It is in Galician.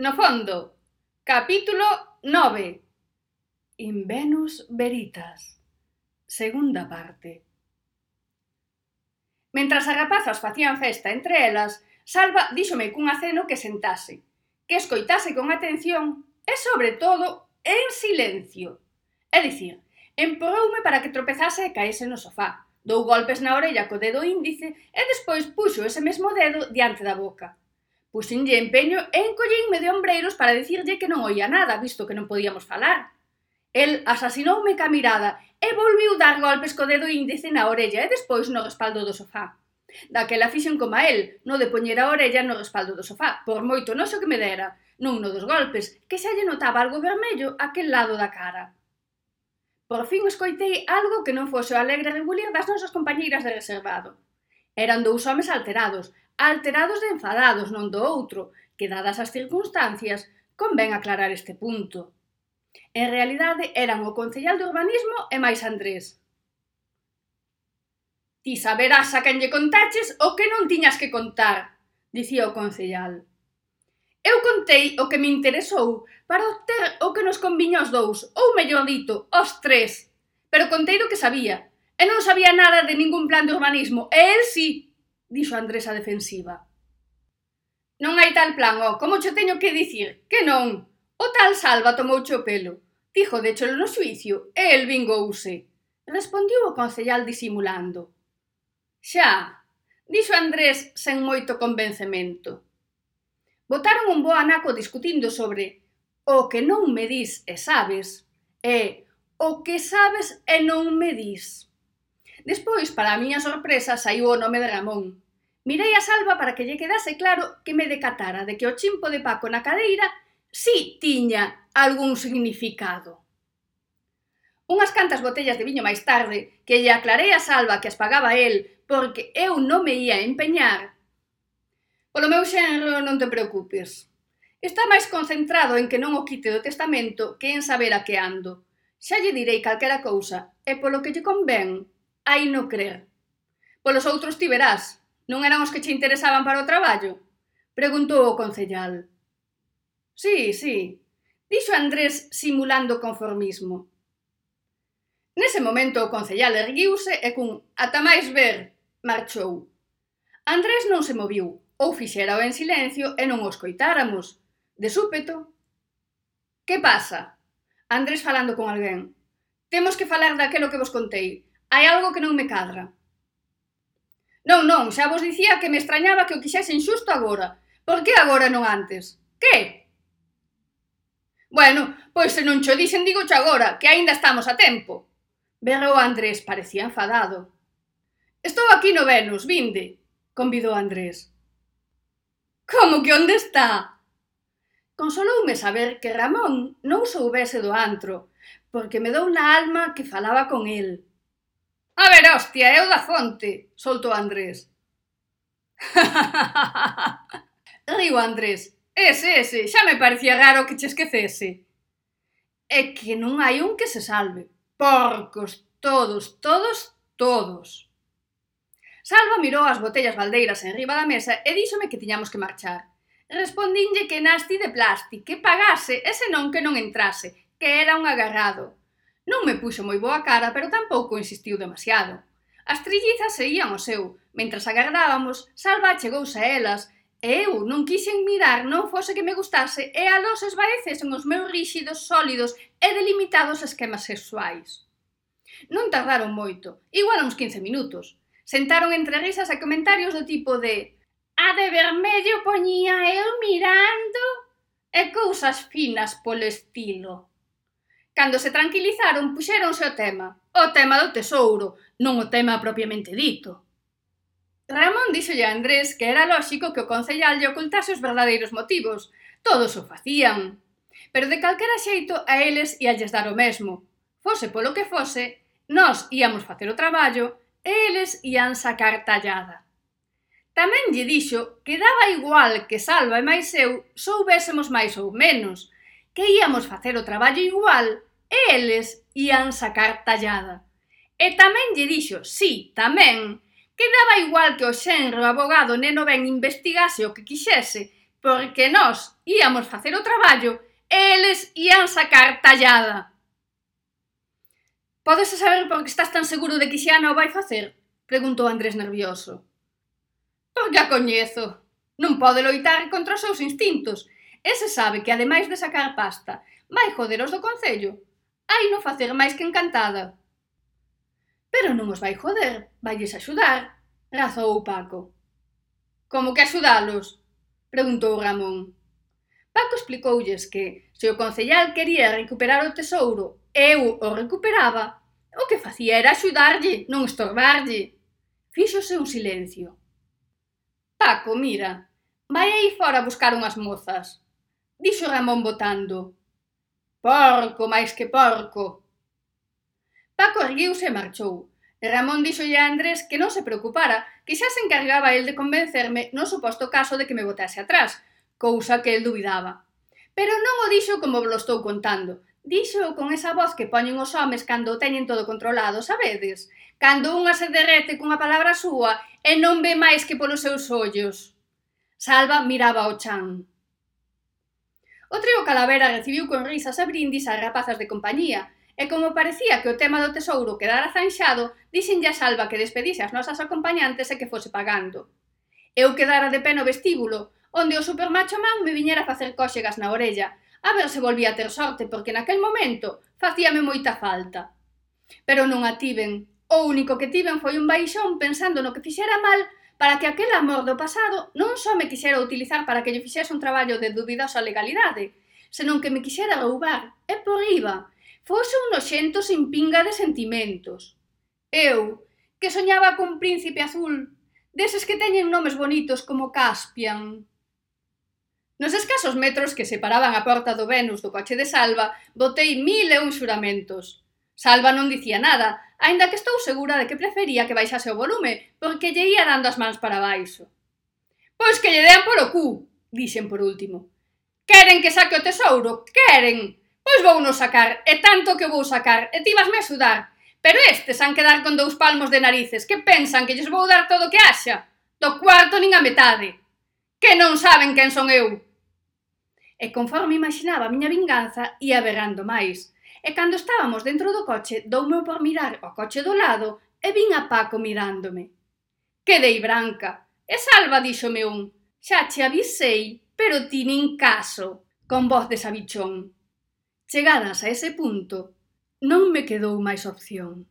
No fondo, capítulo 9. In Venus Veritas. Segunda parte. Mentras as rapazas facían festa entre elas, Salva díxome cun aceno que sentase, que escoitase con atención e, sobre todo, en silencio. É dicir, emporoume para que tropezase e caese no sofá. Dou golpes na orella co dedo índice e despois puxo ese mesmo dedo diante da boca. Puxenlle empeño e encollínme de ombreiros para dicirlle que non oía nada, visto que non podíamos falar. El asasinoume ca mirada e volviu dar golpes co dedo índice na orella e despois no respaldo do sofá. Daquela fixen coma el, no de poñer a orella no respaldo do sofá, por moito noso que me dera, non no dos golpes, que xa lle notaba algo vermello aquel lado da cara. Por fin escoitei algo que non fose o alegre regulir das nosas compañeiras de reservado. Eran dous homes alterados, alterados e enfadados non do outro, que dadas as circunstancias, convén aclarar este punto. En realidade eran o concellal de urbanismo e máis Andrés. Ti saberás a quen lle contaches o que non tiñas que contar, dicía o concellal. Eu contei o que me interesou para obter o que nos conviña os dous, ou mellor dito, os tres, pero contei do que sabía, e non sabía nada de ningún plan de urbanismo, e el sí, dixo Andrés a defensiva. Non hai tal plan, ó, como cho teño que dicir, que non. O tal Salva tomou o pelo, dixo chelo no suicio e el vingouse. Respondiu o concellal disimulando. Xa, dixo Andrés sen moito convencemento. Botaron un bo anaco discutindo sobre o que non me dis e sabes e o que sabes e non me dis. Despois, para a miña sorpresa, saiu o nome de Ramón. Mirei a Salva para que lle quedase claro que me decatara de que o chimpo de Paco na cadeira si tiña algún significado. Unhas cantas botellas de viño máis tarde, que lle aclarei a Salva que as pagaba el porque eu non me ia empeñar. Polo meu xenro non te preocupes. Está máis concentrado en que non o quite do testamento que en saber a que ando. Xa lle direi calquera cousa, e polo que lle convén, Ai no crer. Polos outros ti verás. Non eran os que che interesaban para o traballo? Preguntou o concellal. Sí, sí, dixo Andrés simulando conformismo. Nese momento o concellal erguiuse e cun ata máis ver marchou. Andrés non se moviu, ou fixérao en silencio e non o escoitáramos. De súpeto, que pasa? Andrés falando con alguén. Temos que falar daquelo que vos contei hai algo que non me cadra. Non, non, xa vos dicía que me extrañaba que o quixesen xusto agora. Por que agora non antes? Que? Bueno, pois se non cho dixen digo cho agora, que aínda estamos a tempo. Berrou Andrés, parecía enfadado. Estou aquí no Venus, vinde, convidou Andrés. Como que onde está? Consoloume saber que Ramón non soubese do antro, porque me dou na alma que falaba con el A ver, hostia, eu da fonte, soltou Andrés. Río Andrés. Ese, ese, xa me parecía raro que che esquecese. É que non hai un que se salve. Porcos, todos, todos, todos. Salva mirou as botellas baldeiras enriba da mesa e díxome que tiñamos que marchar. Respondinlle que nasti de plástico, que pagase e senón que non entrase, que era un agarrado. Non me puxo moi boa cara, pero tampouco insistiu demasiado. As trillizas seguían o seu, mentras agardábamos, Salva chegouse a elas, e eu non quixen mirar non fose que me gustase e a los esvaecesen os meus ríxidos, sólidos e delimitados esquemas sexuais. Non tardaron moito, igual uns 15 minutos. Sentaron entre risas e comentarios do tipo de A de vermello poñía eu mirando e cousas finas polo estilo. Cando se tranquilizaron, puxéronse o tema. O tema do tesouro, non o tema propiamente dito. Ramón díxolle a Andrés que era lóxico que o concellal lle ocultase os verdadeiros motivos. Todos o facían. Pero de calquera xeito a eles ia lles dar o mesmo. Fose polo que fose, nós íamos facer o traballo e eles ían sacar tallada. Tamén lle dixo que daba igual que Salva e máis eu soubésemos máis ou menos, que íamos facer o traballo igual e eles ían sacar tallada. E tamén lle dixo, sí, tamén, que daba igual que o xenro abogado neno ben investigase o que quixese, porque nós íamos facer o traballo e eles ían sacar tallada. Podes saber por que estás tan seguro de que xa non o vai facer? Preguntou Andrés nervioso. Porque a coñezo. Non pode loitar contra os seus instintos, E se sabe que ademais de sacar pasta, vai joderos do Concello, hai no facer máis que encantada. Pero non os vai joder, valles axudar, razou Paco. Como que axudalos? Preguntou Ramón. Paco explicoulles que, se o concellal quería recuperar o tesouro e eu o recuperaba, o que facía era axudarlle, non estorbarlle. Fíxose un silencio. Paco, mira, vai aí fora buscar unhas mozas dixo Ramón botando. Porco, máis que porco. Paco erguiuse e marchou. Ramón dixolle a Andrés que non se preocupara, que xa se encargaba el de convencerme no suposto caso de que me botase atrás, cousa que el dubidaba. Pero non o dixo como vos estou contando, Dixo con esa voz que poñen os homes cando o teñen todo controlado, sabedes? Cando unha se derrete cunha palabra súa e non ve máis que polos seus ollos. Salva miraba o chan. O trío Calavera recibiu con risas e brindis as rapazas de compañía, e como parecía que o tema do tesouro quedara zanxado, dixenlle a Salva que despedise as nosas acompañantes e que fose pagando. Eu quedara de pé no vestíbulo, onde o supermacho man me viñera a facer cóxegas na orella, a ver se volvía a ter sorte, porque naquel momento facíame moita falta. Pero non a tiven. O único que tiven foi un baixón pensando no que fixera mal para que aquel amor do pasado non só me quixera utilizar para que lle fixese un traballo de dubidosa legalidade, senón que me quixera roubar, e por iba, fose un noxento sin pinga de sentimentos. Eu, que soñaba cun príncipe azul, deses que teñen nomes bonitos como Caspian. Nos escasos metros que separaban a porta do Venus do coche de Salva, botei mil e un xuramentos. Salva non dicía nada, aínda que estou segura de que prefería que baixase o volume, porque lle ía dando as mans para baixo. Pois que lle dean polo cu, dixen por último. Queren que saque o tesouro, queren. Pois vou no sacar, e tanto que vou sacar, e ti vasme a axudar. Pero estes han quedar con dous palmos de narices, que pensan que lles vou dar todo o que haxa. Do cuarto nin a metade. Que non saben quen son eu. E conforme imaginaba a miña vinganza, ia berrando máis e cando estábamos dentro do coche doume por mirar o coche do lado e vin a Paco mirándome. Quedei branca e Salva díxome un xa che avisei, pero ti nin caso, con voz de sabichón. Chegadas a ese punto, non me quedou máis opción.